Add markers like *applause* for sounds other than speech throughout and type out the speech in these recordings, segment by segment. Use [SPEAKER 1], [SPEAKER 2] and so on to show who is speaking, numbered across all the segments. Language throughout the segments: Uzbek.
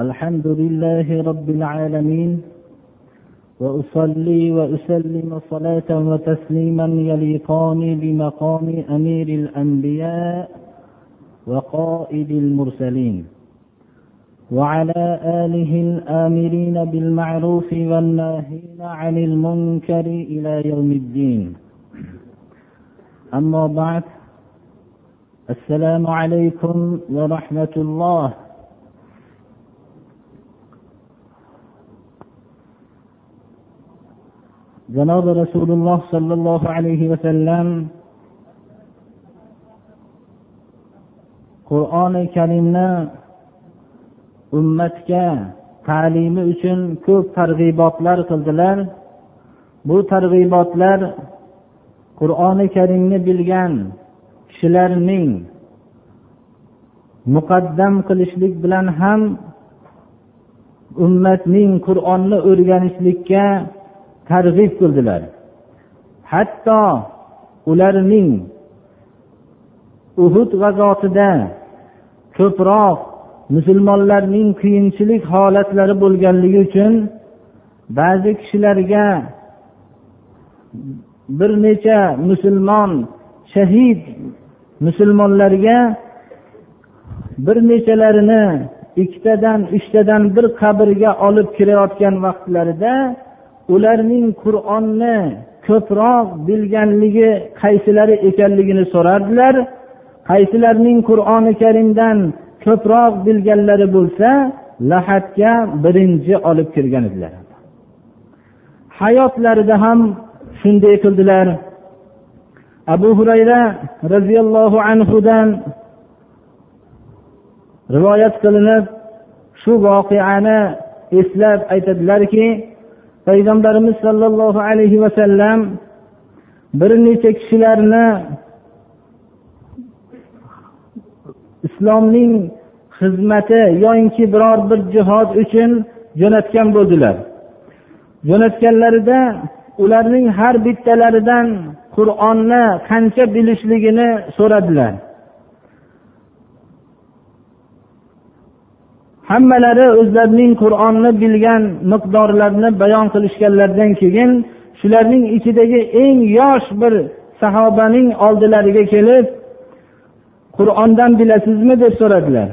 [SPEAKER 1] الحمد لله رب العالمين وأصلي وأسلم صلاة وتسليما يليقان بمقام أمير الأنبياء وقائد المرسلين وعلى آله الآمرين بالمعروف والناهين عن المنكر إلى يوم الدين. أما بعد السلام عليكم ورحمة الله. Janob rasululloh sollallohu alayhi vasallam qur'oni karimni ummatga ta'limi uchun ko'p targ'ibotlar qildilar. Bu targ'ibotlar qur'oni karimni bilgan kishilarning muqaddam qilishlik bilan ham ummatning qur'onni o'rganishlikka targ'ib qildilar. Hatto ularning uhud g'azotida ko'proq musulmonlarning qiyinchilik holatlari bo'lganligi uchun ba'zi kishilarga bir necha musulmon shahid musulmonlarga bir nechalarini ikkitadan uchtadan bir qabrga olib kirayotgan vaqtlarida ularning qur'onni ko'proq bilganligi qaysilari ekanligini so'rardilar. Qaysilarning qur'oni karimdan ko'proq bilganlari bo'lsa lahatga birinchi olib kirgan edilar. Hayotlarida ham shunday qildilar. Abu hurayra roziyallohu anhudan rivoyat qilinib shu voqeani eslab aytadilarki payg'ambarimiz sollallohu alayhi vasallam bir necha kishilarni islomning xizmati yoinki biror bir jihod uchun jo'natgan bo'ldilar. Jo'natganlarida ularning har bittalaridan qur'onni qancha bilishligini so'radilar. Hammalari o'zlarining qur'onni bilgan miqdorlarini bayon qilishganlaridan keyin shularning ichidagi eng yosh bir sahobaning oldilariga kelib qur'ondan bilasizmi? deb so'radilar.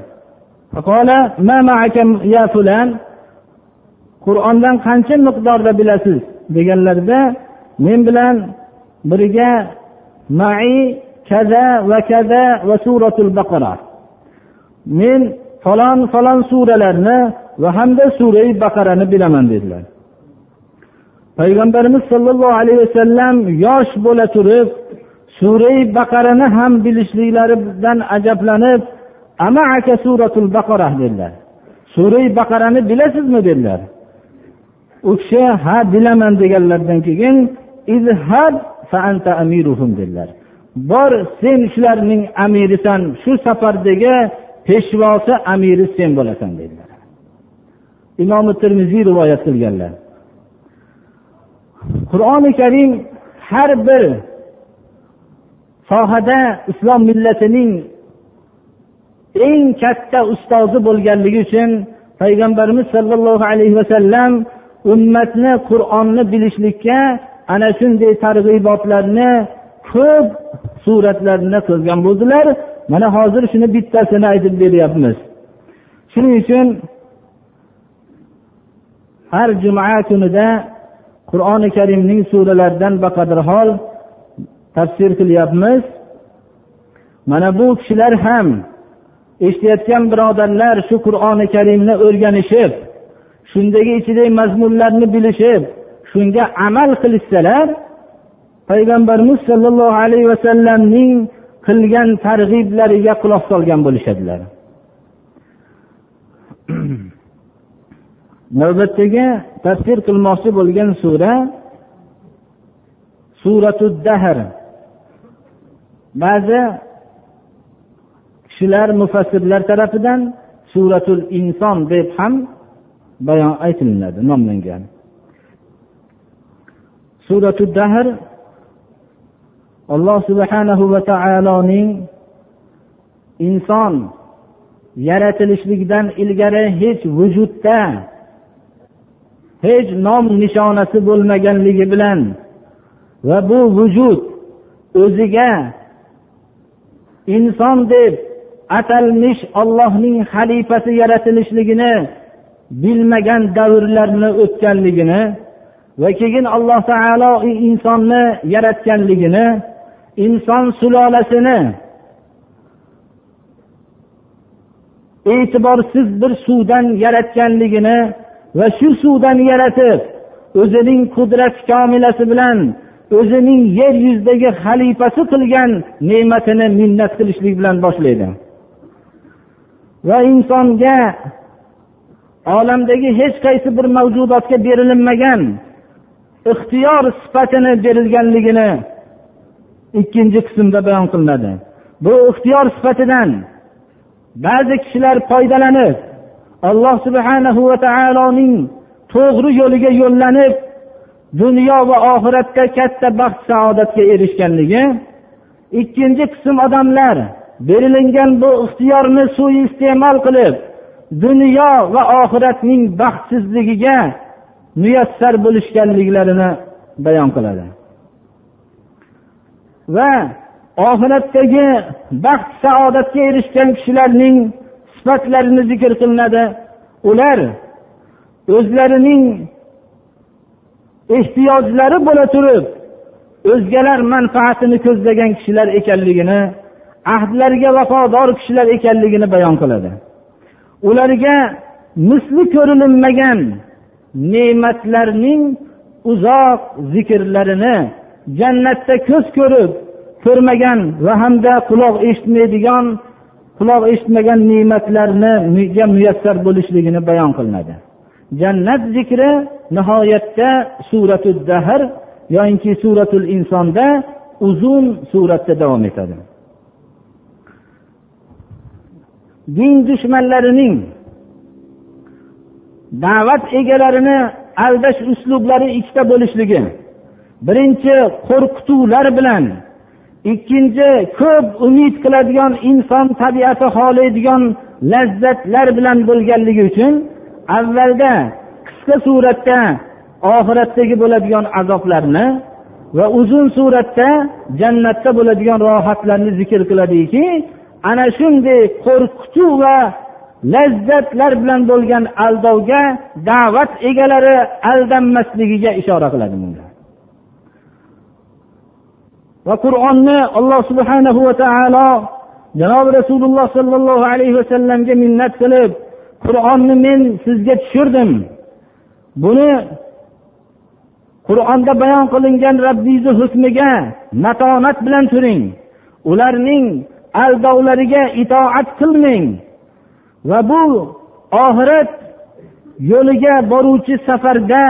[SPEAKER 1] Qur'ondan qancha miqdorda bilasiz? deganlarida men bilan birga mai kaza va kaza va suratul baqara. Men falon falon suralarni va hamda surai baqarani bilaman dedilar. Payg'ambarimiz sollallohu alayhi vasallam yosh bo'la turib surai baqarani ham bilishliklaridan ajablanib amaaka suratul baqara dedilar. Surai baqarani bilasizmi? dedilar. U kishi ha bilaman deganlaridan keyin izhab dedilar. Bor sen shularning amirisan shu safardagi peshvosi amiri sen bo'lasan dedilar. Imomi termiziy rivoyat qilganlar. Qur'oni karim har bir sohada islom millatining eng katta ustozi bo'lganligi uchun payg'ambarimiz sollallohu alayhi vasallam ummatni qur'onni bilishlikka ana shunday targ'ibotlarni ko'p suratlarni qilgan bo'ldilar. Mana hozir shuni bittasini aytib beryapmiz. Shuning uchun har juma kunida qur'oni karimning suralaridan baqadr hol tafsir qilyapmiz. Mana bu kishilar ham eshitayotgan birodarlar shu qur'oni karimni o'rganishib shundagi ichidagi mazmunlarni bilishib shunga amal qilishsalar payg'ambarimiz sollallohu alayhi vasallamning qilgan targ'iblariga quloq solgan bo'lishadilar. *clears throat* Navbatdagi tafsir qilmoqchi bo'lgan sura suratu dahr ba'zi kishilar mufassirlar tarafidan suratul inson deb ham bayon aytilinadi nomlangan. Suratu dahr alloh subhanahu va taoloning inson yaratilishlikdan ilgari hech vujudda hech nom nishonasi bo'lmaganligi bilan va bu vujud o'ziga inson deb atalmish ollohning xalifasi yaratilishligini bilmagan davrlarni o'tganligini va keyin alloh taolo insonni yaratganligini inson sulolasini e'tiborsiz bir suvdan yaratganligini va shu suvdan yaratib o'zining qudrati komilasi bilan o'zining yer yuzidagi xalifasi qilgan ne'matini minnat qilishlik bilan boshlaydi. Va insonga olamdagi hech qaysi bir mavjudotga berilinmagan ixtiyor sifatini berilganligini ikkinchi qismda bayon qilinadi. Bu ixtiyor sifatidan ba'zi kishilar foydalanib alloh subhanahu va taoloning to'g'ri yo'liga yo'llanib dunyo va oxiratda katta baxt saodatga erishganligi ikkinchi qism odamlar berilingan bu ixtiyorni suiiste'mol qilib dunyo va oxiratning baxtsizligiga muyassar bo'lishganliklarini bayon qiladi. Va oxiratdagi baxt saodatga erishgan kishilarning sifatlarini zikr qilinadi. Ular o'zlarining ehtiyojlari bo'la turib o'zgalar manfaatini ko'zlagan kishilar ekanligini ahdlariga vafodor kishilar ekanligini bayon qiladi. Ularga misli ko'rilinmagan ne'matlarning uzoq zikrlarini jannatda ko'z ko'rib ko'rmagan va hamda quloq eshitmaydigan quloq eshitmagan ne'matlarniga muyassar bo'lishligini bayon qilinadi. Jannat zikri nihoyatda suratu dahr yoyinki suratul insonda uzun suratda davom etadi. Din dushmanlarining da'vat egalarini aldash uslublari ikkita bo'lishligi birinchi qo'rqituvlar bilan. Ikkinchi ko'p umid qiladigan inson tabiati xohlaydigan lazzatlar bilan bo'lganligi uchun avvalda qisqa suratda oxiratdagi bo'ladigan azoblarni va uzun suratda jannatda bo'ladigan rohatlarni zikr qiladiki ana shunday qo'rqituv va lazzatlar bilan bo'lgan aldovga da'vat egalari aldanmasligiga ishora qiladi bunda va qur'onni alloh subhanahu va taolo janobi rasululloh sollallohu alayhi vasallamga minnat qilib qur'onni men sizga tushirdim. Buni qur'onda bayon qilingan rabbingizni hukmiga matonat bilan turing. Ularning aldovlariga itoat qilmang. Va bu oxirat yo'liga boruvchi safarda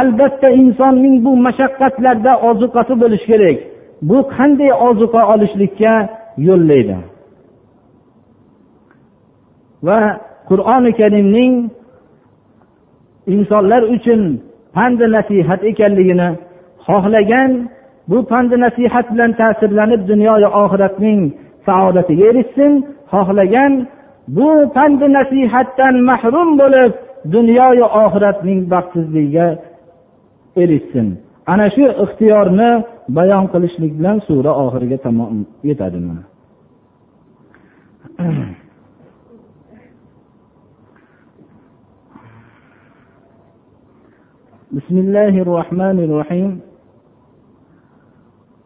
[SPEAKER 1] albatta insonning bu mashaqqatlarda ozuqasi bo'lishi kerak. Bu qanday ozuqa olishlikka yo'llaydi? Va qur'oni karimning insonlar uchun pandi nasihat ekanligini xohlagan bu pandi nasihat bilan ta'sirlanib dunyoyu oxiratning saodatiga erishsin xohlagan bu pandi nasihatdan mahrum bo'lib dunyoyu oxiratning baxtsizligiga erishsin. Ana shu ixtiyorni bayon qilishlik bilan sura oxiriga tamom yetadi بسم الله الرحمن الرحيم.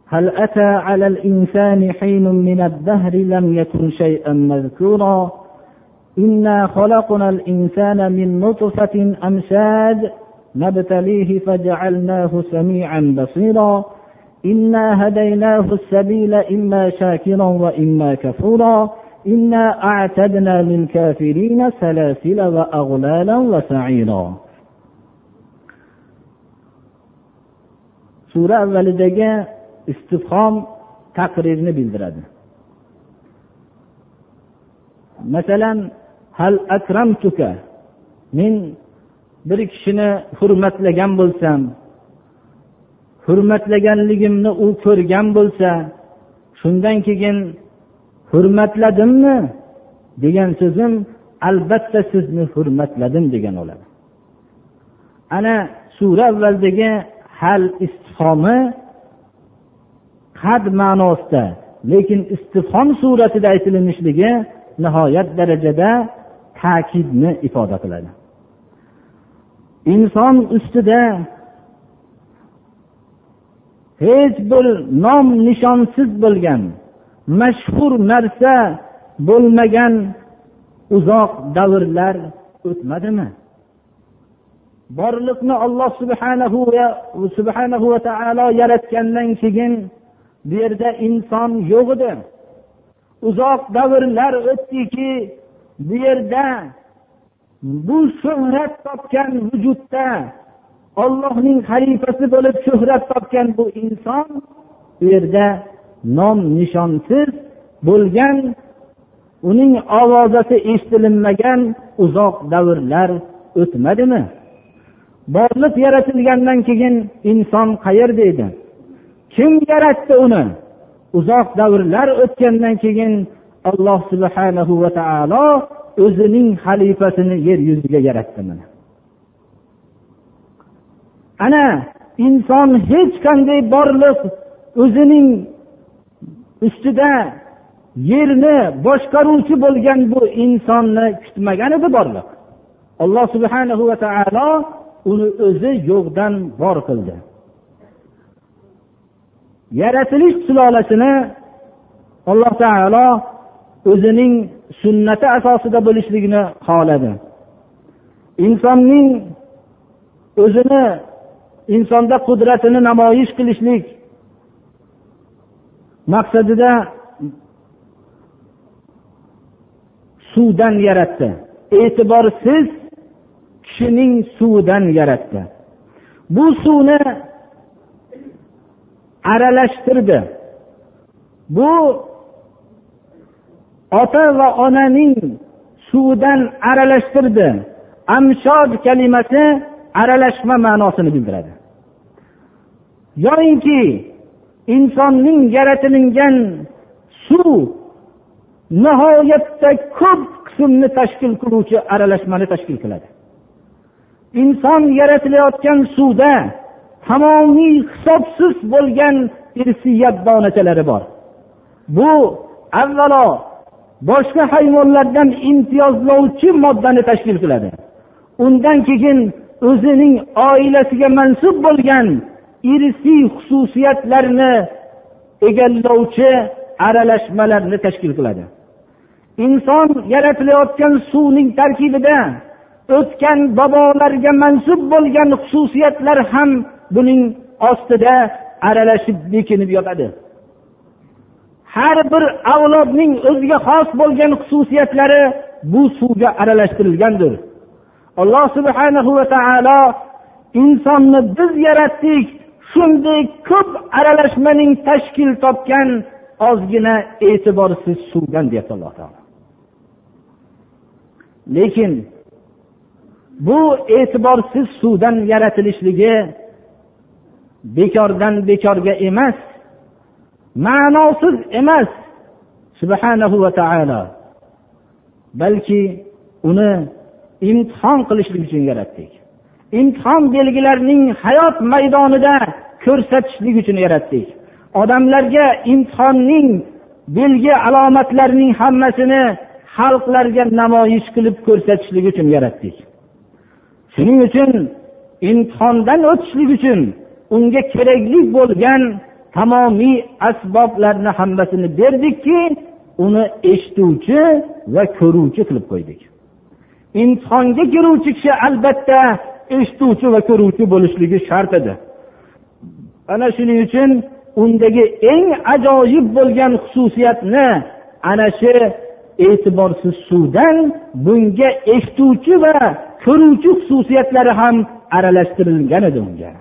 [SPEAKER 1] هل أتى على الإنسان حين من الدهر لم يكن شيئا مذكورا؟ إنا خلقنا الإنسان من نطفة أمشاج نبتليه فجعلناه سميعا بصيرا. إنا هديناه السبيل إما شاكرا وإما كفورا إنا أعتدنا للكافرين سلاسل وأغلالا وسعيرا sura avvalidagi istifhom taqrirni bildiradi masalan hal akramtuka men bir kishini hurmatlagan bo'lsam hurmatlaganligimni u ko'rgan bo'lsa shundan keyin hurmatladimmi degan so'zim albatta sizni hurmatladim degan bo'ladi ana sura avvaldagi hal istifhomi qad ma'nosida lekin istifhom suratida aytilinishligi nihoyat darajada ta'kidni ifoda qiladi. Inson ustida hech bir nom nishonsiz bo'lgan mashhur narsa bo'lmagan uzoq davrlar o'tmadimi? Borliqni olloh subhanahu va subhanahu va taolo yaratgandan keyin bu yerda inson yo'q edi. Uzoq davrlar o'tdiki bu yerda bu shuhrat topgan vujudda ollohning xalifasi bo'lib shuhrat topgan bu inson u yerda nom nishonsiz bo'lgan uning ovozasi eshitilinmagan uzoq davrlar o'tmadimi? Borliq yaratilgandan keyin inson qayerda edi kim yaratdi uni? Uzoq davrlar o'tgandan keyin alloh subhanahu va taolo o'zining xalifasini yer yuziga yaratdi ana inson hech qanday borliq o'zining ustida yerni boshqaruvchi bo'lgan bu insonni kutmagan edi borliq. Alloh subhana va taolo uni o'zi yo'qdan bor qildi. Yaratilish sulolasini alloh taolo o'zining sunnati asosida bo'lishligini xohladi. Insonning o'zini insonda qudratini namoyish qilishlik maqsadida suvdan yaratdi. E'tiborsiz kishining suvidan yaratdi. Bu suvni aralashtirdi. Bu ota va onaning suvidan aralashtirdi. Amshod kalimasi aralashma ma'nosini bildiradi. Yoyinki insonning yaratilingan suv nihoyatda ko'p qismni tashkil qiluvchi aralashmani tashkil qiladi. Inson yaratilayotgan suvda tamomiy hisobsiz bo'lgan irsiyat donachalari bor. Bu avvalo boshqa hayvonlardan imtiyozlovchi moddani tashkil qiladi. Undan keyin o'zining oilasiga mansub bo'lgan irsiy xususiyatlarni egallovchi aralashmalarni tashkil qiladi. Inson yaratilayotgan suvning tarkibida o'tgan bobolarga mansub bo'lgan xususiyatlar ham buning ostida aralashib bekinib yotadi. Har bir avlodning o'ziga xos bo'lgan xususiyatlari bu suvga aralashtirilgandir. Alloh subhanahu va taolo insonni biz yaratdik shunday ko'p aralashmaning tashkil topgan ozgina e'tiborsiz suvdan deyapti alloh taolo. Lekin bu e'tiborsiz suvdan yaratilishligi bekordan bekorga emas ma'nosiz emas subhanahu va taolo balki uni imtihon qilishlik uchun yaratdik. Imtihon belgilarining hayot maydonida ko'rsatishlik uchun yaratdik. Odamlarga imtihonning belgi alomatlarining hammasini xalqlarga namoyish qilib ko'rsatishlik uchun yaratdik. Shuning uchun imtihondan o'tishlik uchun unga kerakli bo'lgan tamomiy asboblarni hammasini berdikki uni eshituvchi va ko'ruvchi qilib qo'ydik. Imtihonga kiruvchi kishi albatta eshituvchi va ko'ruvchi bo'lishligi shart edi. Ana shuning uchun undagi eng ajoyib bo'lgan xususiyatni ana shu e'tiborsiz suvdan bunga eshituvchi va ko'ruvchi xususiyatlari ham aralashtirilgan edi unga.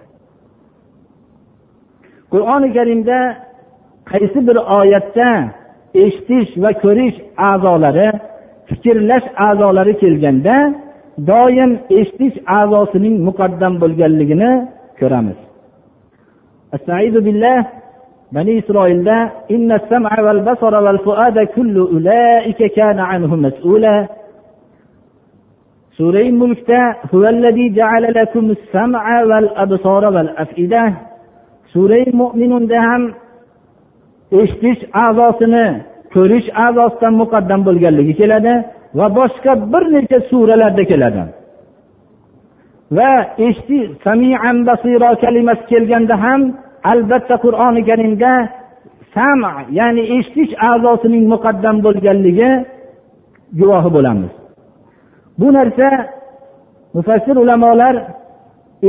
[SPEAKER 1] Qur'oni karimda qaysi bir oyatda eshitish va ko'rish a'zolari fikrlash a'zolari kelganda doim eshitish a'zosining muqaddam bo'lganligini ko'ramiz. Bani isroilda surai mulkda surai mo'minunda ham eshitish a'zosini ko'rish a'zosidan muqaddam bo'lganligi keladi. Va boshqa bir necha suralarda keladi. Va eshiti samian basiro kalimasi kelganda ham albatta qur'oni karimda sam ya'ni eshitish a'zosining muqaddam bo'lganligi guvohi bo'lamiz. Bu narsa mufassir ulamolar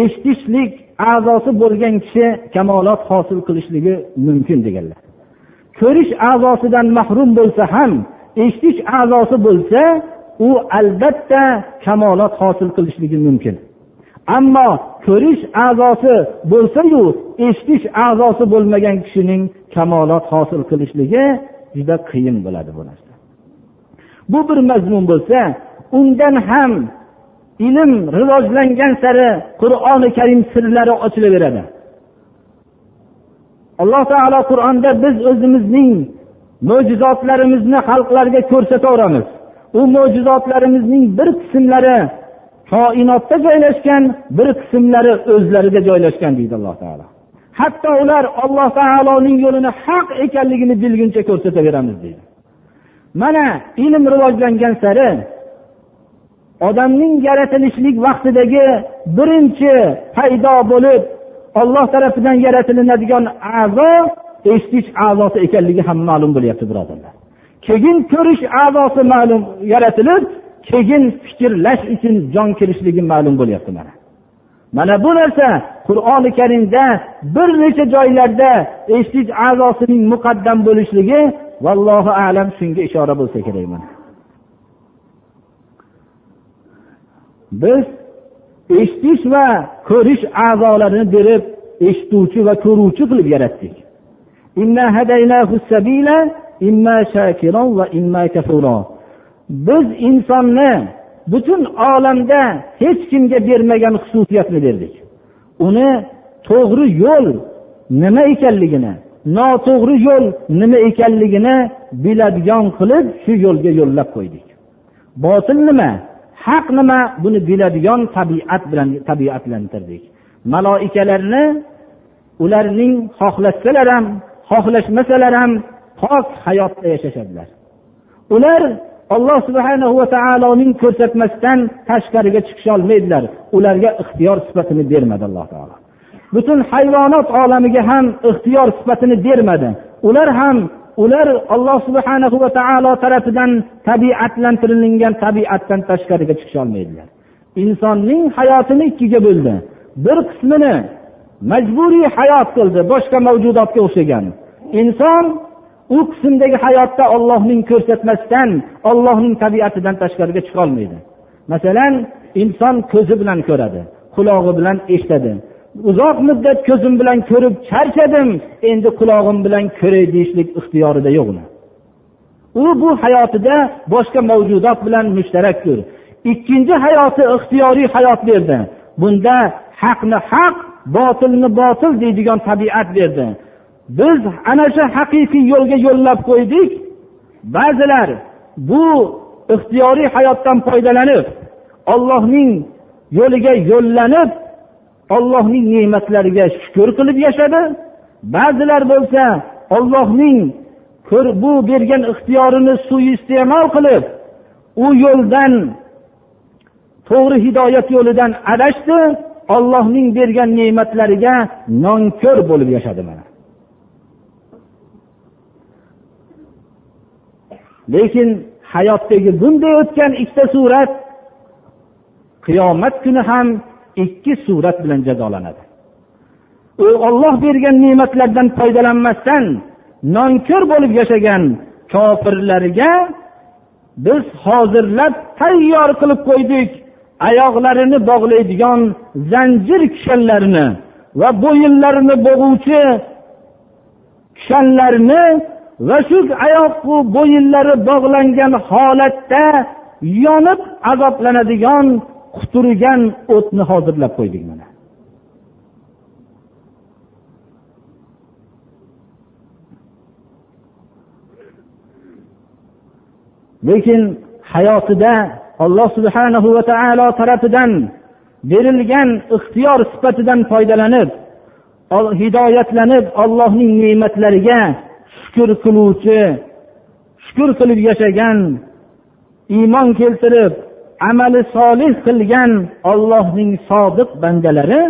[SPEAKER 1] eshitishlik a'zosi bo'lgan kishi kamolot hosil qilishligi mumkin deganlar. Ko'rish a'zosidan mahrum bo'lsa ham eshitish a'zosi bo'lsa u albatta kamolot hosil qilishligi mumkin. Ammo ko'rish a'zosi bo'lsayu eshitish a'zosi bo'lmagan kishining kamolot hosil qilishligi juda qiyin bo'ladi bu narsa. Bu bir mazmun bo'lsa undan ham ilm rivojlangan sari qur'oni karim sirlari ochilaveradi. Alloh taolo qur'onda biz o'zimizning mo'jizotlarimizni xalqlarga ko'rsataveramiz. U mo'jizotlarimizning bir qismlari koinotda joylashgan bir qismlari o'zlarida joylashgan deydi alloh taolo. Hatto ular alloh taoloning yo'lini haq ekanligini bilguncha ko'rsataveramiz deydi. Mana ilm rivojlangan sari odamning yaratilishlik vaqtidagi birinchi paydo bo'lib olloh tarafidan yaratilinadigan a'zo eshitish a'zosi ekanligi ham ma'lum bo'lyapti birodarlar. Keyin ko'rish a'zosi ma'lum yaratilib keyin fikrlash uchun jon kirishligi ma'lum bo'lyapti mana. Mana bu narsa qur'oni karimda bir necha joylarda eshitish a'zosining muqaddam bo'lishligi vallohu alam shunga ishora bo'lsa kerak mana. Biz eshitish va ko'rish a'zolarini berib eshituvchi va ko'ruvchi qilib yaratdik. Biz insonni butun olamda hech kimga bermagan xususiyatni berdik. Uni to'g'ri yo'l nima ekanligini noto'g'ri yo'l nima ekanligini biladigan qilib shu yo'lga yo'llab qo'ydik. Botil nima haq nima buni biladigan tabiat bilan tabiatlantirdik. Maloikalarni ularning xohlasalar ham xohlashmasalar ham pok hayotda yashashadilar. Ular alloh subhana va taoloning ko'rsatmasidan tashqariga chiqisholmaydilar ularga ixtiyor sifatini bermadi alloh taolo. Butun hayvonot olamiga ham ixtiyor sifatini bermadi. Ular ham ular alloh subhana va taolo tarafidan tabiatlantirilgan tabiatdan tashqariga chiqisholmaydilar insonning hayotini ikkiga bo'ldi. Bir qismini majburiy hayot qildi boshqa mavjudotga o'xshagan. Inson u qismdagi hayotda ollohning ko'rsatmasidan ollohning tabiatidan tashqariga chiqolmaydi masalan inson ko'zi bilan ko'radi qulog'i bilan eshitadi. Uzoq muddat ko'zim bilan ko'rib charchadim endi qulog'im bilan ko'ray deyishlik ixtiyorida yo'q u bu hayotida boshqa mavjudot bilan mushtarakdir. Ikkinchi hayoti ixtiyoriy hayot berdi. Bunda haqni haq botilni botil deydigan tabiat berdi. Biz ana shu haqiqiy yo'lga yo'llab qo'ydik. Ba'zilar bu ixtiyoriy hayotdan foydalanib ollohning yo'liga yo'llanib ollohning ne'matlariga shukur qilib yashadi. Ba'zilar bo'lsa ollohning bu bergan ixtiyorini suiiste'mol qilib u yo'ldan to'g'ri hidoyat yo'lidan adashdi ollohning bergan ne'matlariga nonko'r bo'lib yashadi mana. Lekin hayotdagi bunday o'tgan ikkita surat qiyomat kuni ham ikki surat bilan jazolanadi. U olloh bergan ne'matlardan foydalanmasdan nonko'r bo'lib yashagan kofirlarga biz hozirlab tayyor qilib qo'ydik oyoqlarini bog'laydigan zanjir kishanlarni va bo'yinlarini bo'g'uvchi kishanlarni va shu oyoqu bo'yinlari bog'langan holatda yonib azoblanadigan quturgan o'tni hozirlab qo'ydik mana. Lekin hayotida alloh subhanahu va taolo tarafidan berilgan ixtiyor sifatidan foydalanib hidoyatlanib ollohning ne'matlariga shukur qiluvchi shukur qilib yashagan iymon keltirib amali solih qilgan ollohning sodiq bandalari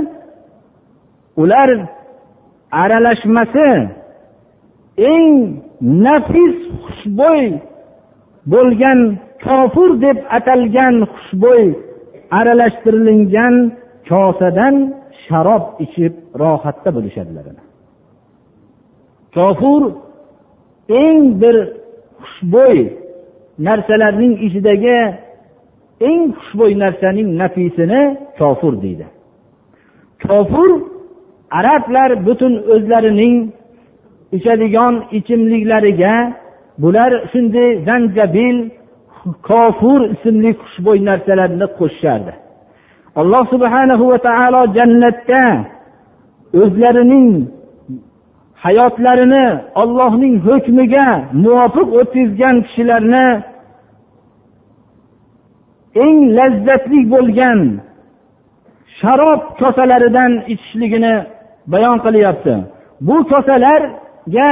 [SPEAKER 1] ular aralashmasi eng nafis xushbo'y bo'lgan kofir deb atalgan xushbo'y aralashtirilgan kosadan sharob ichib rohatda bo'lishadilar. Kofir eng bir xushbo'y narsalarning ichidagi eng xushbo'y narsaning nafisini kofir deydi. Kofir arablar butun o'zlarining ichadigan ichimliklariga bular shunday zanjabil kofur ismli xushbo'y narsalarni qo'shishardi. Alloh subhanahu va taolo jannatda o'zlarining hayotlarini ollohning hukmiga muvofiq o'tkazgan kishilarni eng lazzatli bo'lgan sharob kosalaridan ichishligini bayon qilyapti. Bu kosalarga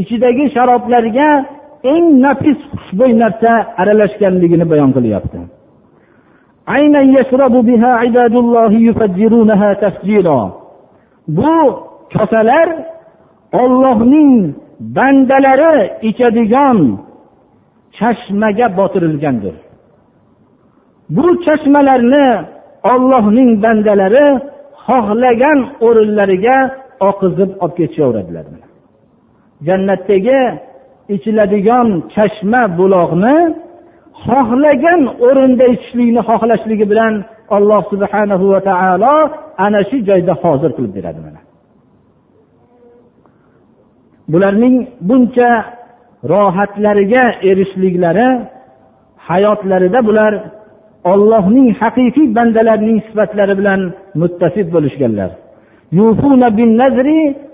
[SPEAKER 1] ichidagi sharoblarga eng nafis xushbo'y narsa aralashganligini bayon qilyapti. Bu kosalar ollohning bandalari ichadigan chashmaga botirilgandir. Bu chashmalarni ollohning bandalari xohlagan o'rinlariga oqizib olib ketishaveradilar jannatdagi ichiladigan chashma buloqni xohlagan o'rinda ichishlikni xohlashligi bilan alloh subhanahu va taolo ana shu joyda hozir qilib beradi mana. bularning buncha rohatlariga erishishliklari hayotlarida bular ollohning haqiqiy bandalarining sifatlari bilan muttasif bo'lishganlar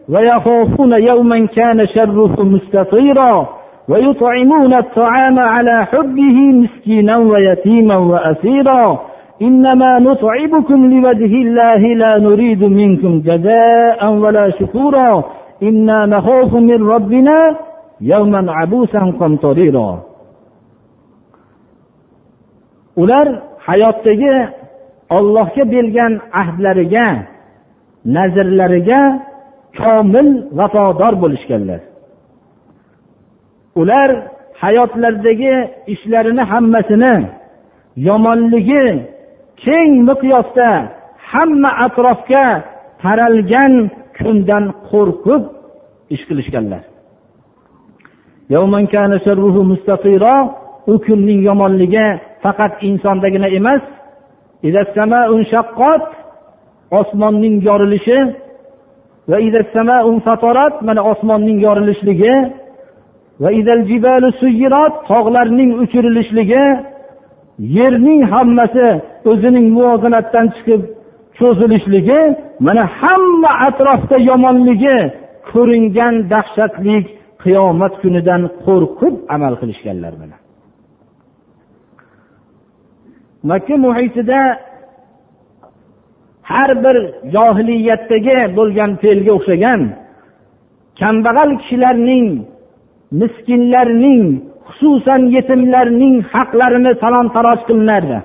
[SPEAKER 1] ويخافون يوما كان شره مستطيرا ويطعمون الطعام على حبه مسكينا ويتيما وأسيرا إنما نطعمكم لوجه الله لا نريد منكم جزاء ولا شكورا إنا نخاف من ربنا يوما عبوسا قمطريرا ular hayotdagi ollohga bergan ahdlariga nazrlariga komil vafodor bo'lishganlar ular hayotlaridagi ishlarini hammasini yomonligi keng miqyosda hamma atrofga taralgan undan qo'rqib ish qilishganlar. U kunning yomonligi faqat insondagina emas. Osmonning yorilishi mana osmonning yorilishligi tog'larning uchirilishligi yerning hammasi o'zining muvozanatdan chiqib cho'zilishligi mana hamma atrofda yomonligi ko'ringan dahshatli qiyomat kunidan qo'rqib amal qilishganlar bilan makka muhitida har bir johiliyatdagi bo'lgan fe'lga o'xshagan kambag'al kishilarning miskinlarning xususan yetimlarning haqlarini talon taroj qilinardi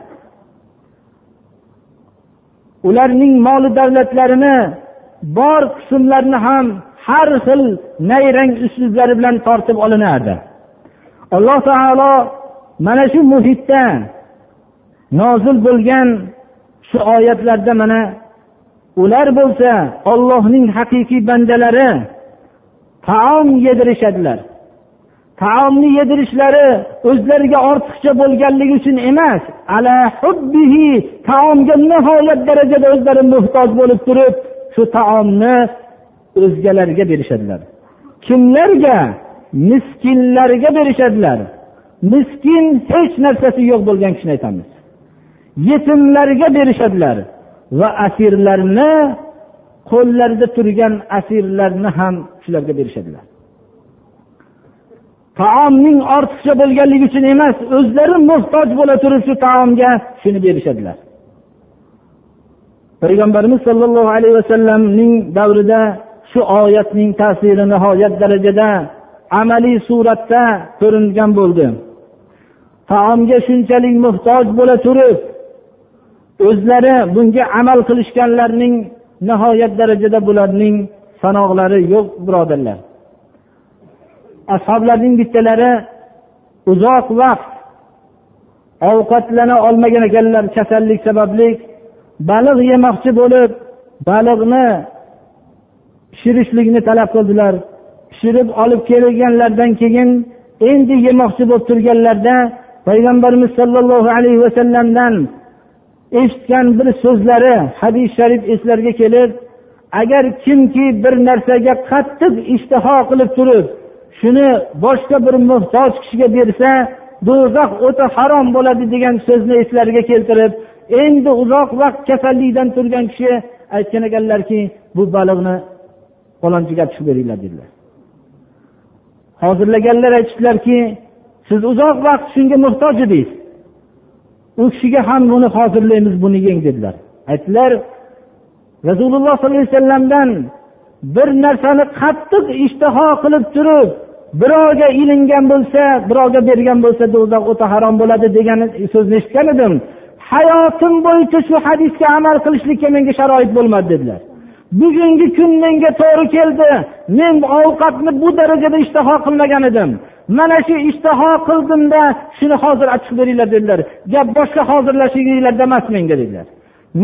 [SPEAKER 1] ularning moli davlatlarini bor qismlarini ham har xil nayrang uslublari bilan tortib olinardi. Alloh taolo mana shu muhitda nozil bo'lgan shu oyatlarda mana ular bo'lsa ollohning haqiqiy bandalari taom yedirishadilar. Taomni yedirishlari o'zlariga ortiqcha bo'lganligi uchun emas ala hubbihi taomga nihoyat darajada o'zlari muhtoj bo'lib turib shu taomni o'zgalarga berishadilar. Kimlarga? Miskinlarga berishadilar. Miskin hech narsasi yo'q bo'lgan kishini aytamiz. Yetimlarga berishadilar va asirlarni qo'llarida turgan asirlarni ham shularga berishadilar. Taomning ortiqcha bo'lganligi uchun emas o'zlari muhtoj bo'la turib shu taomga shuni berishadilar. Payg'ambarimiz sollallohu alayhi vasallamning davrida shu oyatning ta'siri nihoyat darajada amaliy suratda ko'ringan bo'ldi. Taomga shunchalik muhtoj bo'la turib o'zlari bunga amal qilishganlarning nihoyat darajada bularning sanoqlari yo'q birodarlar. Ashoblarning bittalari uzoq vaqt ovqatlana olmagan ekanlar kasallik sababli baliq yemoqchi bo'lib baliqni pishirishlikni talab qildilar. Pishirib olib kelganlaridan keyin endi yemoqchi bo'lib turganlarida payg'ambarimiz sollallohu alayhi vasallamdan eshitgan bir so'zlari hadis sharif eslariga kelib agar kimki bir narsaga qattiq ishtaho qilib turib shuni boshqa bir muhtoj kishiga bersa do'zax o'ti harom bo'ladi degan so'zni eslariga keltirib endi uzoq vaqt kasallikdan turgan kishi aytgan ekanlarki bu baliqni falonchiga tushib beringlar dedilar. Hozirlaganlar aytishdilarki siz uzoq vaqt shunga muhtoj edingiz. U kishiga ham buni hozirlaymiz buni yeng dedilar. Aytdilar rasululloh sollallohu alayhi vasallamdan bir narsani qattiq ishtaho qilib turib birovga ilingan bo'lsa birovga bergan bo'lsa do'zax o'ta harom bo'ladi degan so'zni eshitgan edim. Hayotim bo'yicha shu hadisga amal qilishlikka menga sharoit bo'lmadi dedilar. Bugungi kun menga to'g'ri keldi. Men ovqatni bu darajada ishtaho qilmagan edim. Mana shu ishtaho qildimda shuni hozir ochib beringlar dedilar. Gap boshqa hozirlashinglarda emas menga dedilar.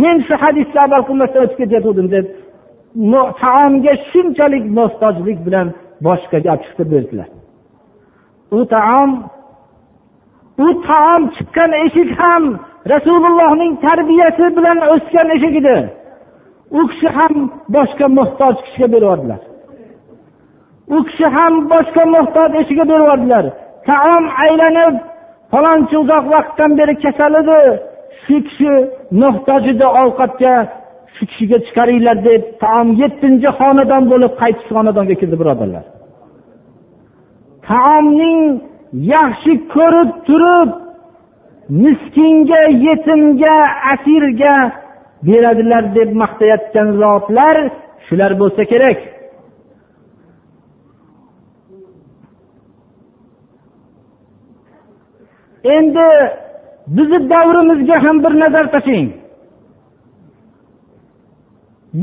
[SPEAKER 1] Men shu hadisga amal qilmasdan o'tib ketayotgandim deb taomga shunchalik muhtojlik bilan boshqa gap chiqdi berdilar u taom u taom chiqqan eshik ham rasulullohning tarbiyasi bilan o'sgan eshik edi. U kishi ham boshqa muhtoj kishiga beryubordilar u kishi ham boshqa muhtoj eshiga beryubordilar taom aylanib falonchi uzoq vaqtdan beri kasal edi shu kishi muhtoj edi ovqatga shu kishiga chiqaringlar deb taom yettinchi xonadon bo'lib qaytish xonadonga kirdi birodarlar. Taomning yaxshi ko'rib turib miskinga yetimga asirga beradilar deb maqtayotgan zotlar shular bo'lsa kerak. Endi bizni davrimizga ham bir nazar tashlang.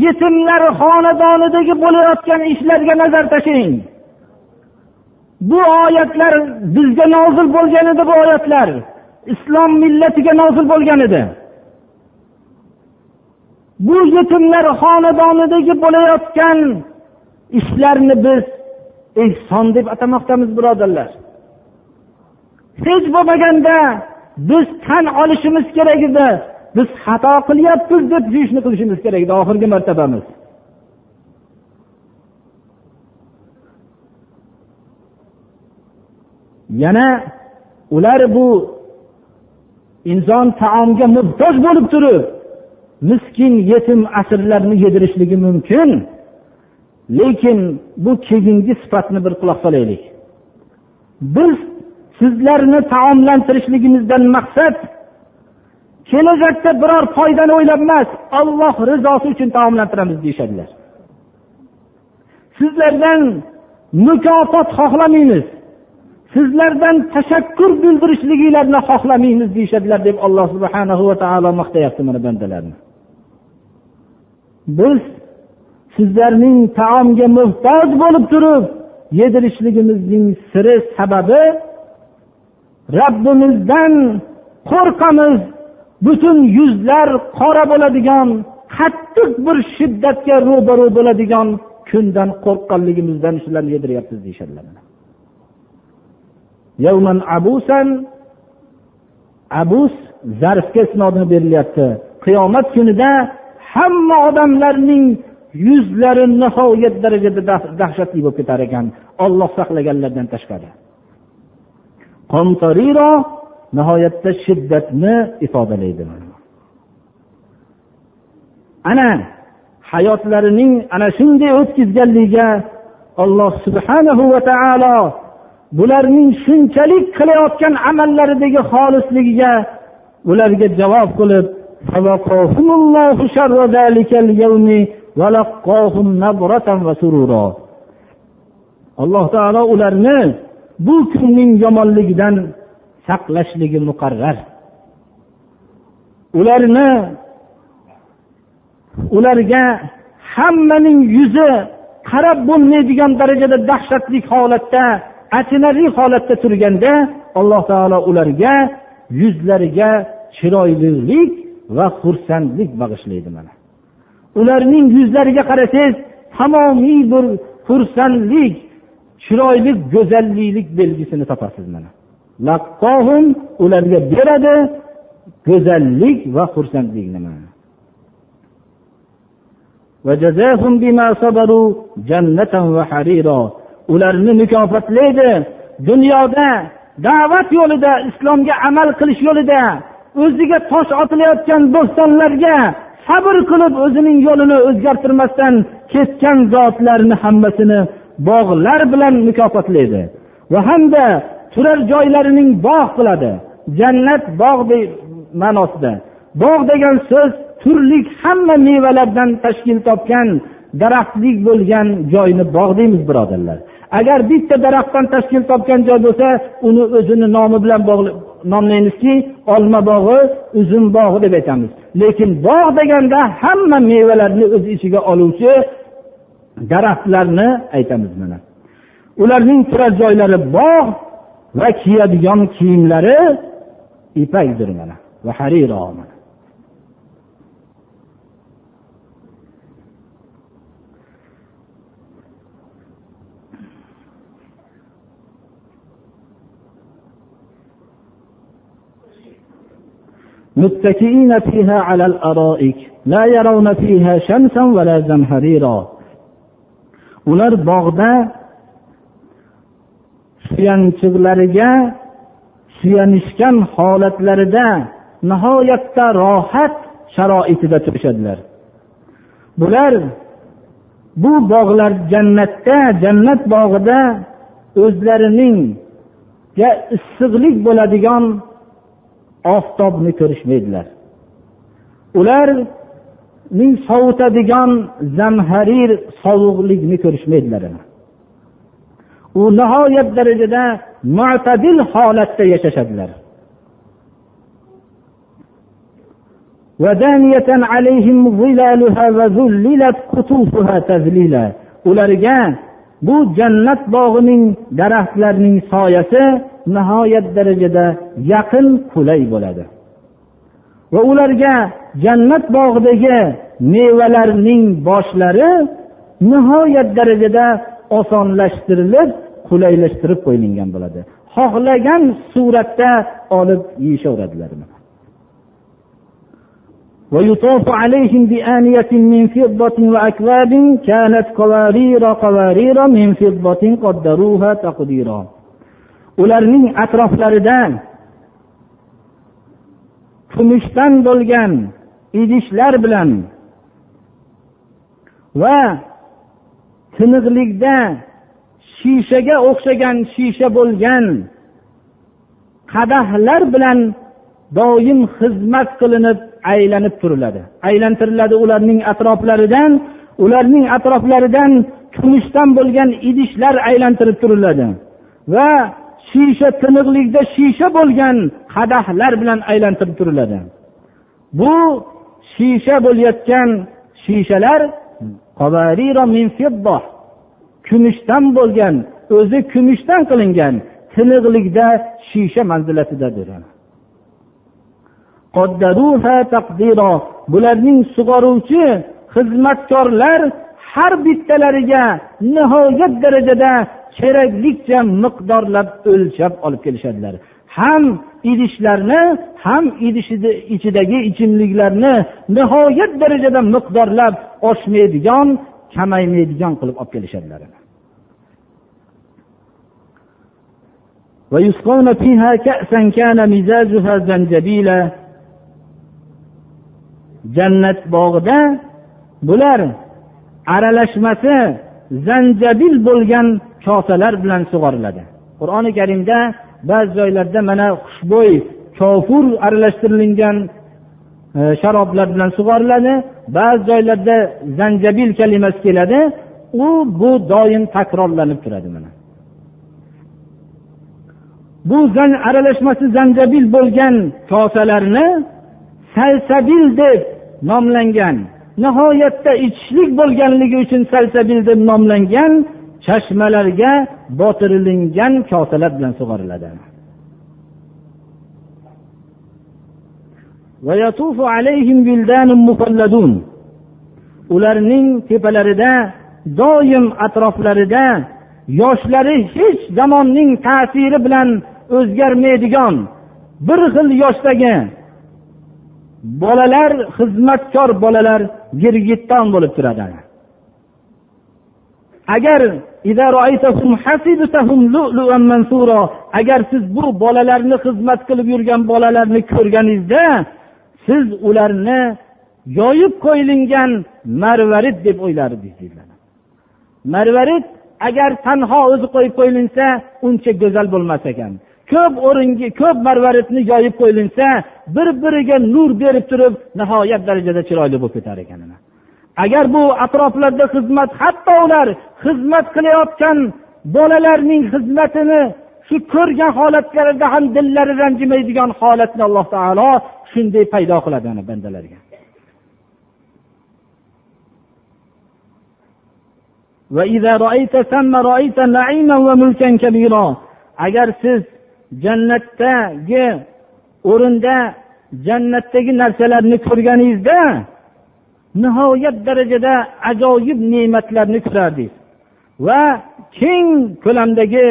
[SPEAKER 1] Yetimlar xonadonidagi bo'layotgan ishlarga nazar tashlang. Bu oyatlar bizga nozil bo'lgan edi bu oyatlar. Islom millatiga nozil bo'lgan edi. Bu yetimlar xonadonidagi bo'layotgan ishlarni biz ehson deb atamoqdamiz birodarlar. Hech bo'lmaganda biz tan olishimiz kerak edi. Biz xato qilyapmiz deb shu ishni qilishimiz kerak edi oxirgi martabamiz. Yana ular bu inson taomga muhtoj bo'lib turib miskin yetim asirlarni yedirishligi mumkin. Lekin bu keyingi sifatni bir quloq solaylik. Biz sizlarni taomlantirishligimizdan maqsad kelajakda biror foydani o'ylab emas olloh rizosi uchun taomlantiramiz deyishadilar. Sizlardan mukofot xohlamaymiz. Sizlardan tashakkur bildirishliginglarni xohlamaymiz deyishadilar deb alloh subhana va taolo maqtayapti mana bandalarni. Biz sizlarning taomga muhtoj bo'lib turib yedirishligimizning siri sababi robbimizdan qo'rqamiz butun yuzlar qora bo'ladigan qattiq bir shiddatga ro'baru bo'ladigan kundan qo'rqqanligimizdan shularni yediryapmiz deyishadilar. Abus zarfga isnodini berilyapti. Qiyomat kunida hamma odamlarning yuzlari nihoyat darajada dahshatli bo'lib ketar ekan. Olloh saqlaganlardan tashqari. Nihoyatda shiddatni ifodalaydi. Ana hayotlarining ana shunday o'tkazganligiga alloh subhanahu va taolo bularning shunchalik qilayotgan amallaridagi xolisligiga ularga javob qilib alloh taolo ularni bu kunning yomonligidan saqlashligi muqarrar. Ularni ularga hammaning yuzi qarab bo'lmaydigan darajada dahshatli holatda achinarli holatda turganda alloh taolo ularga yuzlariga chiroylilik va xursandlik bag'ishlaydi mana. Ularning yuzlariga qarasangiz tamomiy bir xursandlik chiroyli go'zalliklik belgisini topasiz mana. Ularga beradi go'zallik va xursandlikni ularni mukofotlaydi. Dunyoda da'vat yo'lida islomga amal qilish yo'lida o'ziga tosh otilayotgan bo'stonlarga sabr qilib o'zining yo'lini o'zgartirmasdan ketgan zotlarni hammasini bog'lar bilan mukofotlaydi. Va hamda turar joylarining bog' qiladi. Jannat bog' ma'nosida. Bog' degan so'z turli hamma mevalardan tashkil topgan daraxtlik bo'lgan joyni bog' deymiz birodarlar. Agar bitta daraxtdan tashkil topgan joy bo'lsa uni o'zini nomi bilan nomlaymizki olma bog'i uzum bog'i deb aytamiz. Lekin bog' deganda hamma mevalarni o'z ichiga oluvchi daraxtlarni aytamiz mana. Ularning turar joylari bog' va kiyadigan kiyimlari ipakdir mana va hariro mana متكئين فيها على الأرائك لا يرون فيها شمسا ولا زمهريرا ular bog'da suyanchiqlariga suyanishgan holatlarida nihoyatda rohat sharoitida turishadilar bular bu bog'lar jannatda jannat bog'ida o'zlarining issiqlik bo'ladigan oftobni ko'rishmaydilar. Ularning sovutadigan zamharir sovuqlikni ko'rishmaydilar. U nihoyat darajada mo'tadil holatda yashashadilar. Ularga bu jannat bog'ining daraxtlarining soyasi nihoyat darajada yaqin qulay bo'ladi va ularga jannat bog'idagi mevalarning boshlari nihoyat darajada osonlashtirilib qulaylashtirib qo'yilgan bo'ladi xohlagan suratda olib yeyishaveradilar ويطاف عليهم بآنية من فضة وأكواب كانت قوارير قوارير من فضة قدروها تقديرا ularning atroflarida kumushdan bo'lgan idishlar bilan va tiniqlikda shishaga o'xshagan shisha bo'lgan qadahlar bilan doim xizmat qilinib aylanib turiladi. Aylantiriladi ularning atroflaridan ularning atroflaridan kumushdan bo'lgan idishlar aylantirib turiladi va shisha tiniqlikda shisha bo'lgan qadahlar bilan aylantirib turiladi. Bu shisha bo'layotgan shishalar kumushdan bo'lgan o'zi kumushdan qilingan tiniqlikda shisha manzilatidadir. Bularning sug'oruvchi xizmatkorlar har bittalariga nihoyat darajada keraklicha miqdorlab o'lchab olib kelishadilar ham idishlarni ham idishni ichidagi ichimliklarni nihoyat darajada miqdorlab oshmaydigan kamaymaydigan qilib olib kelishadilar ويسقون فيها كأسا كان مزاجها زنجبيلا jannat bog'ida bular aralashmasi zanjabil bo'lgan kosalar bilan sug'oriladi. Qur'oni karimda ba'zi joylarda mana xushbo'y kofur aralashtirilgan e, sharoblar bilan sug'oriladi. Ba'zi joylarda zanjabil kalimasi keladi. U bu doim takrorlanib turadi mana. Bu aralashmasi zanjabil bo'lgan kosalarni salsabil deb nomlangan nihoyatda ichishlik bo'lganligi uchun salsabil deb nomlangan chashmalarga botirilingan kosalar bilan sug'oriladi. Ularning tepalarida doim atroflarida yoshlari hech zamonning ta'siri bilan o'zgarmaydigan bir xil yoshdagi bolalar xizmatkor bolalar girgitton bo'lib turadi. Agar agar siz bu bolalarni xizmat qilib yurgan bolalarni ko'rganingizda siz ularni yoyib qo'yilgan marvarid deb o'ylardingiz marvarid agar tanho o'zi qo'yib qo'yilinsa uncha go'zal bo'lmas ekan. Ko'p o'ringa ko'p marvaridni yoyib qo'yilinsa bir biriga nur berib turib nihoyat darajada chiroyli bo'lib ketar ekan agar bu atroflarda xizmat hatto ular xizmat qilayotgan bolalarning xizmatini shu ko'rgan holatlarida ham dillari ranjimaydigan holatni alloh taolo shunday paydo qiladi ana bandalarga agar siz jannatdagi o'rinda jannatdagi narsalarni ko'rganingizda nihoyat darajada ajoyib ne'matlarni ko'rardingiz va keng ko'lamdagi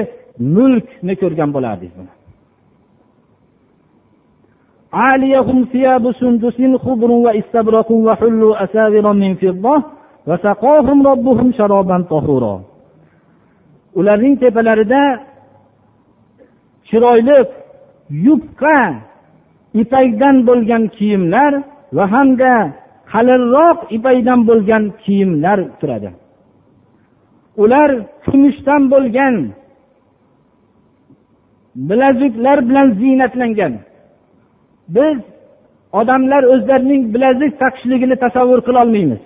[SPEAKER 1] mulkni ko'rgan bo'lardingiz عاليهم ثياب سندس خضر واستبرق وحلوا أساور من فضة وسقاهم ربهم شرابا طهورا ularning tepalarida chiroyli yupqa ipakdan bo'lgan kiyimlar va hamda qalinroq ipakdan bo'lgan kiyimlar turadi. Ular kumushdan bo'lgan bilaziklar bilan ziynatlangan. Biz odamlar o'zlarining bilazik taqishligini tasavvur qilolmaymiz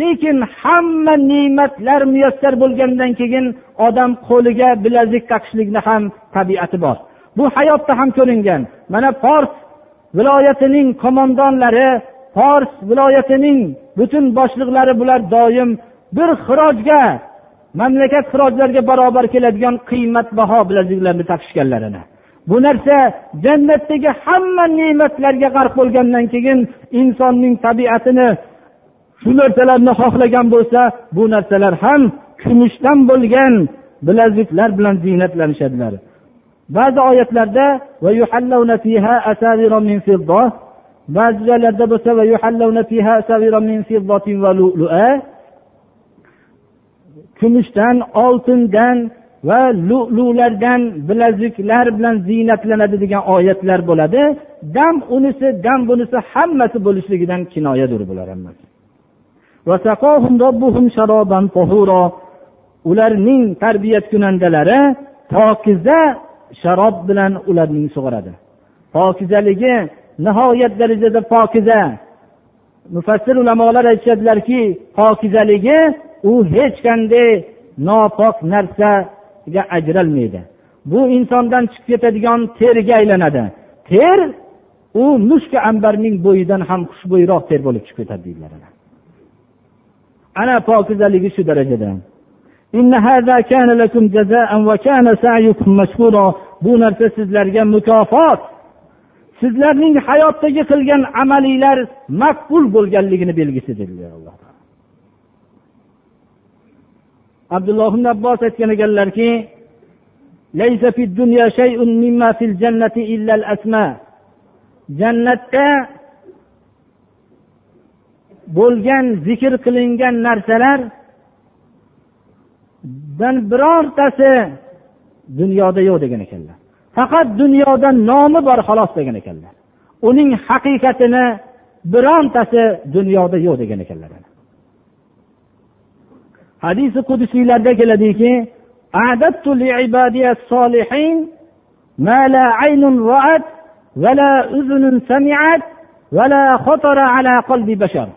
[SPEAKER 1] lekin hamma ne'matlar muyassar bo'lgandan keyin odam qo'liga bilazik taqishlikni ham tabiati bor. Bu hayotda ham ko'ringan. Mana fors viloyatining qo'mondonlari fors viloyatining butun boshliqlari bular doim bir xirojga mamlakat xirojlariga barobar keladigan qiymatbaho bilaziklarni taqishganlarini bu narsa jannatdagi hamma ne'matlarga g'arq bo'lgandan keyin insonning tabiatini shu narsalarni xohlagan bo'lsa bu narsalar ham kumushdan bo'lgan bilaziklar bilan ziynatlanishadilar. Ba'zi oyatlarda ba'zi joylarda bo'lsa kumushdan oltindan va lu'lulardan bilaziklar bilan ziynatlanadi degan oyatlar bo'ladi. Dam unisi dam bunisi hammasi bo'lishligidan kinoyadir bular hammasi. Ularning tarbiyat kunandalari pokiza sharob bilan ularning sug'oradi. Pokizaligi nihoyat darajada pokiza. Mufassir ulamolar aytishadilarki pokizaligi u hech qanday nopok narsaga ajralmaydi. Bu insondan chiqib ketadigan terga aylanadi. Ter u mushka ambarning bo'yidan ham xushbo'yroq ter bo'lib chiqib ketadi deydilar ana. Pokizaligi shu darajada. Bu narsa sizlarga mukofot. Sizlarning hayotdagi qilgan amalinglar maqbul bo'lganligini belgisi dedilar alloh abdulloh ibn abbos aytgan ekanlarki jannatda bo'lgan zikr qilingan narsalardan birortasi dunyoda yo'q degan ekanlar. faqat dunyoda nomi bor xolos degan ekanlar uning haqiqatini birontasi dunyoda yo'q degan ekanlar hadisi qudusiylarda keladiki أعددت لعبادي الصالحين ما لا عين رأت ولا أذن سمعت ولا خطر على قلب بشر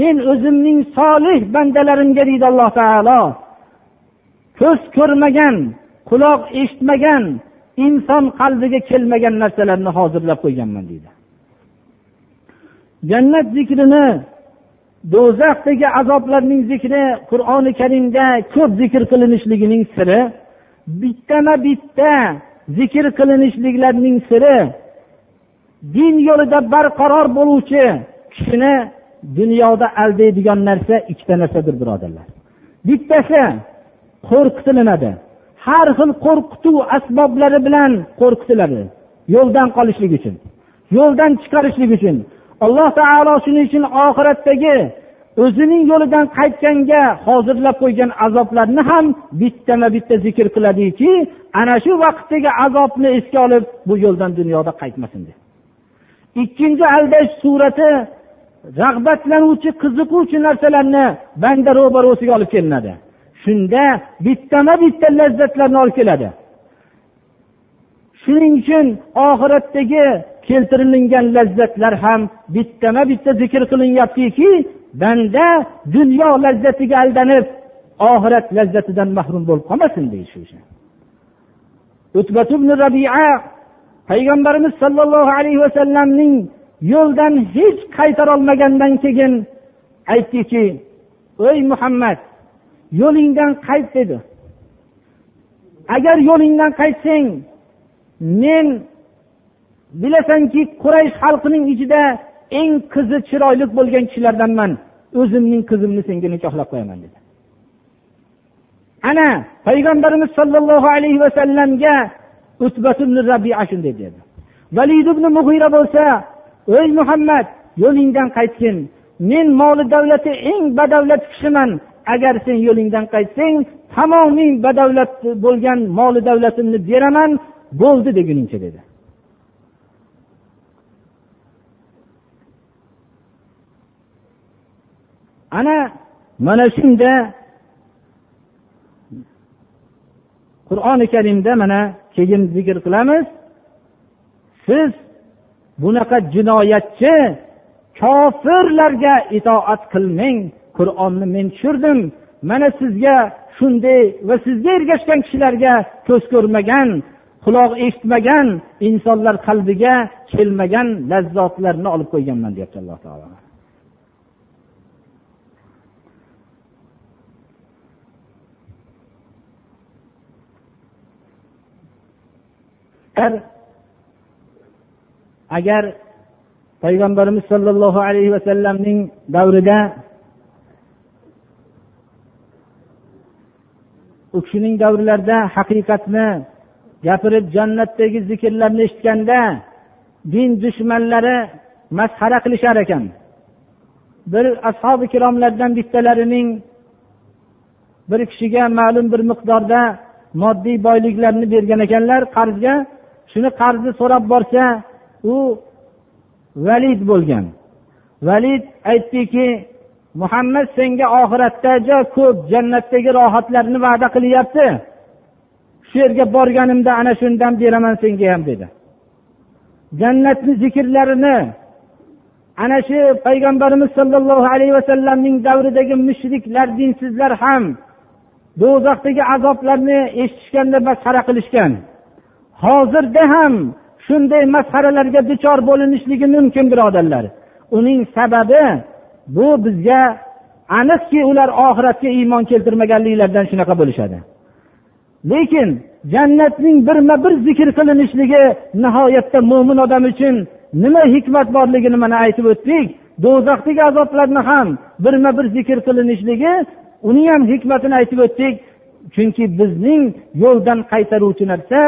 [SPEAKER 1] men o'zimning solih bandalarimga deydi alloh taolo ko'z ko'rmagan quloq eshitmagan inson qalbiga kelmagan narsalarni hozirlab qo'yganman deydi. Jannat zikrini do'zaxdagi azoblarning zikri qur'oni karimda ko'p zikr qilinishligining siri bittama bitta zikr qilinishliklarning siri din yo'lida barqaror bo'luvchi kishini dunyoda aldaydigan narsa ikkita narsadir birodarlar. Bittasi qo'rqitilinadi. Har xil qo'rqituv asboblari bilan qo'rqitiladi. Yo'ldan qolishlik uchun yo'ldan chiqarishlik uchun. Alloh taolo shuning uchun oxiratdagi o'zining yo'lidan qaytganga hozirlab qo'ygan azoblarni ham bittama bitta zikr qiladiki ana shu vaqtdagi azobni esga olib bu yo'ldan dunyoda qaytmasin deb. Ikkinchi aldash surati rag'batlanuvchi qiziquvchi narsalarni banda ro'barosiga olib kelinadi. Shunda bittama bitta lazzatlarni olib keladi. Shuning uchun oxiratdagi keltirilingan lazzatlar ham bittama bitta zikr qilinyaptiki banda dunyo lazzatiga aldanib oxirat lazzatidan mahrum bo'lib qolmasin deydi ibn rabia payg'ambarimiz sollallohu alayhi vasallamning yo'ldan hech qaytarolmagandan keyin aytdiki ey muhammad yo'lingdan qayt dedi. Agar yo'lingdan qaytsang men bilasanki quraysh xalqining ichida eng qizi chiroyli bo'lgan kishilardanman. O'zimning qizimni senga nikohlab qo'yaman dedi. Ana payg'ambarimiz sollallohu alayhi vasallamga rabia shunday dedi valid ibn muhira bo'lsa ey muhammad yo'lingdan qaytgin. Men moli davlati eng badavlat kishiman. Agar sen yo'lingdan qaytsang tamomiy badavlat bo'lgan moli davlatimni beraman bo'ldi deguningcha dedi. Ana mana shunda qur'oni karimda mana keyin zikr qilamiz. Siz bunaqa jinoyatchi kofirlarga itoat qilmang. Qur'onni men tushirdim. Mana sizga shunday va sizga ergashgan kishilarga ko'z ko'rmagan quloq eshitmagan insonlar qalbiga kelmagan lazzatlarni olib qo'yganman deyapti alloh taolo. Agar payg'ambarimiz sollallohu alayhi vasallamning davrida u kishining davrlarida haqiqatni gapirib jannatdagi zikrlarni eshitganda din dushmanlari masxara qilishar ekan. Bir ashobi ikromlardan bittalarining bir kishiga ma'lum bir miqdorda moddiy boyliklarni bergan ekanlar qarzga shuni qarzni so'rab borsa u valid bo'lgan. Valid aytdiki muhammad senga oxiratda juda ko'p jannatdagi rohatlarni va'da qilyapti. Shu yerga borganimda ana shundan beraman senga ham dedi. Jannatni zikrlarini ana shu payg'ambarimiz sollallohu alayhi vasallamning davridagi mushriklar dinsizlar ham do'zaxdagi azoblarni eshitishganda masxara qilishgan. Hozirda ham shunday masxaralarga duchor bo'linishligi mumkin birodarlar. Uning sababi bu bizga aniqki ular oxiratga iymon keltirmaganliklaridan shunaqa bo'lishadi. Lekin jannatning birma bir zikr qilinishligi nihoyatda mo'min odam uchun nima hikmat borligini mana aytib o'tdik. Do'zaxdagi azoblarni ham birma bir zikr qilinishligi uni ham hikmatini aytib o'tdik. Chunki bizning yo'ldan qaytaruvchi narsa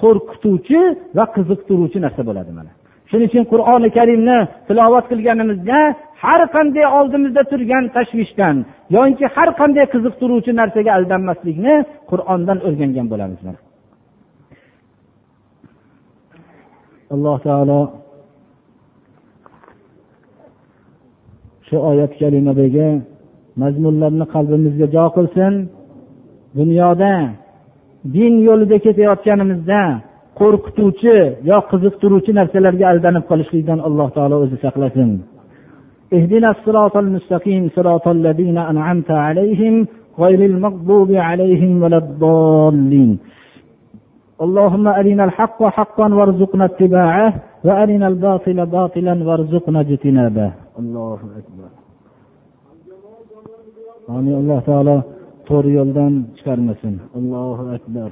[SPEAKER 1] qo'rqituvchi va qiziqtiruvchi narsa bo'ladi mana. Shuning uchun qur'oni karimni tilovat qilganimizda har qanday oldimizda turgan tashvishdan yoki har qanday qiziqtiruvchi narsaga aldanmaslikni qur'ondan o'rgangan bo'lamiz alloh taolo shu oyat kalimadagi mazmunlarni qalbimizga jo qilsin.
[SPEAKER 2] Dunyoda din yo'lida ketayotganimizda qo'rqituvchi yo qiziqtiruvchi narsalarga aldanib qolishlikdan alloh taolo o'zi saqlasin اهدنا الصراط المستقيم صراط الذين أنعمت عليهم غير المغضوب عليهم ولا الضالين اللهم أرنا الحق حقا وارزقنا اتباعه وأرنا الباطل باطلا وارزقنا اجتنابه الله أكبر amin alloh taolo to'g'ri yo'ldan chiqarmasin allohu akbar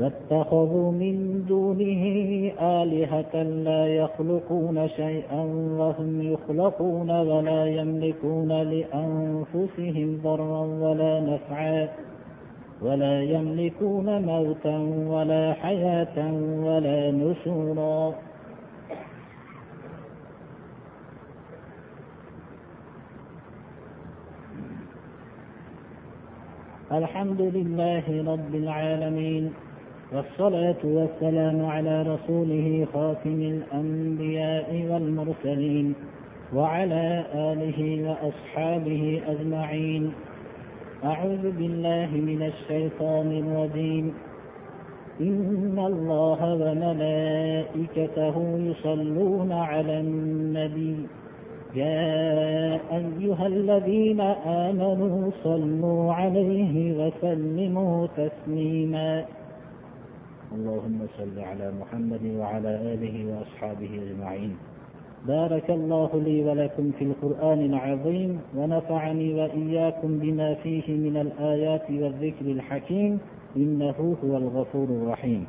[SPEAKER 1] واتخذوا من دونه آلهة لا يخلقون شيئا وهم يخلقون ولا يملكون لأنفسهم ضرا ولا نفعا ولا يملكون موتا ولا حياة ولا نشورا. الحمد لله رب العالمين. والصلاة والسلام على رسوله خاتم الأنبياء والمرسلين وعلى آله وأصحابه أجمعين. أعوذ بالله من الشيطان الرجيم. إن الله وملائكته يصلون على النبي. يا أيها الذين آمنوا صلوا عليه وسلموا تسليما. اللهم صل على محمد وعلى آله وأصحابه أجمعين. بارك الله لي ولكم في القرآن العظيم ونفعني وإياكم بما فيه من الآيات والذكر الحكيم. إنه هو الغفور الرحيم.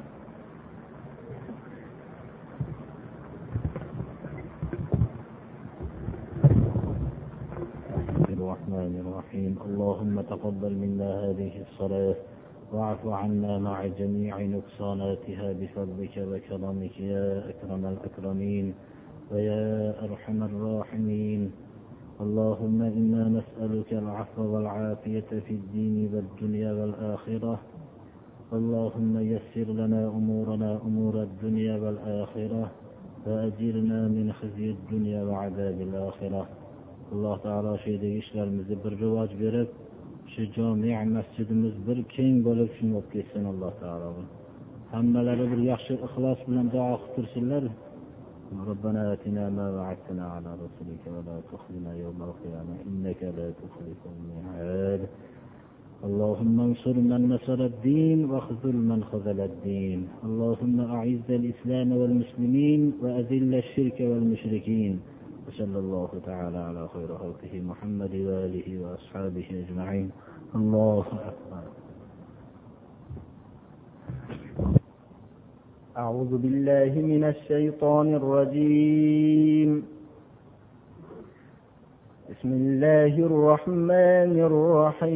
[SPEAKER 1] الرحمن الرحيم. اللهم تقبل منا هذه الصلاة. واعف عنا مع جميع نقصاناتها بفضلك وكرمك يا أكرم الأكرمين ويا أرحم الراحمين. اللهم إنا نسألك العفو والعافية في الدين والدنيا والآخرة. اللهم يسر لنا أمورنا أمور الدنيا والآخرة وأجرنا من خزي الدنيا وعذاب الآخرة. taolo shu yerdagi ishlarimizni bir rivoj berib shu jami masjidimiz bir keng bo'lib shuni olib ketsin alloh taolo hammalari bir yaxshi ixlos bilan duo qilib tursinlar ربنا آتنا ما وعدتنا على رسلك ولا تخزنا يوم القيامة. إنك لا تخلف الميعاد. اللهم انصر من نصر الدين واخذل من خذل الدين. اللهم أعز الإسلام والمسلمين وأذل الشرك والمشركين. وصلى الله تعالى على خير خلقه محمد وآله وأصحابه أجمعين. الله أكبر.
[SPEAKER 3] أعوذ بالله من الشيطان الرجيم. بسم الله الرحمن الرحيم.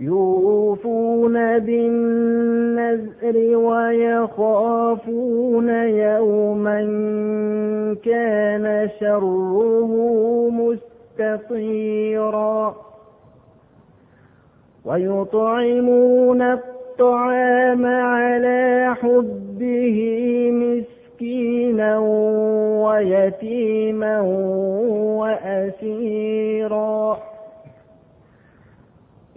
[SPEAKER 3] يوفون بالنذر ويخافون يوما كان شره مستطيرا ويطعمون الطعام على حبه مسكينا ويتيما وأسيرا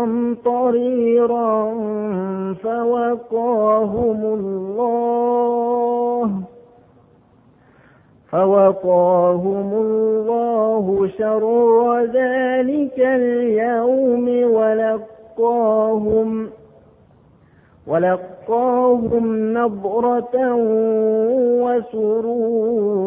[SPEAKER 3] قمطريرا فوقاهم الله فوقاهم الله شر ذلك اليوم ولقاهم ولقاهم نضرة وسرورا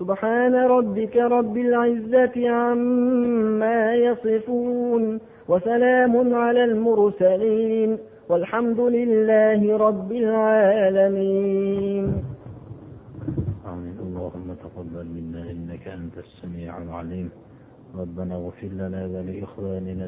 [SPEAKER 3] سبحان ربك رب العزة عما يصفون وسلام على المرسلين والحمد لله رب العالمين.
[SPEAKER 4] آمين. اللهم تقبل منا إنك أنت السميع العليم. ربنا اغفر لنا ولإخواننا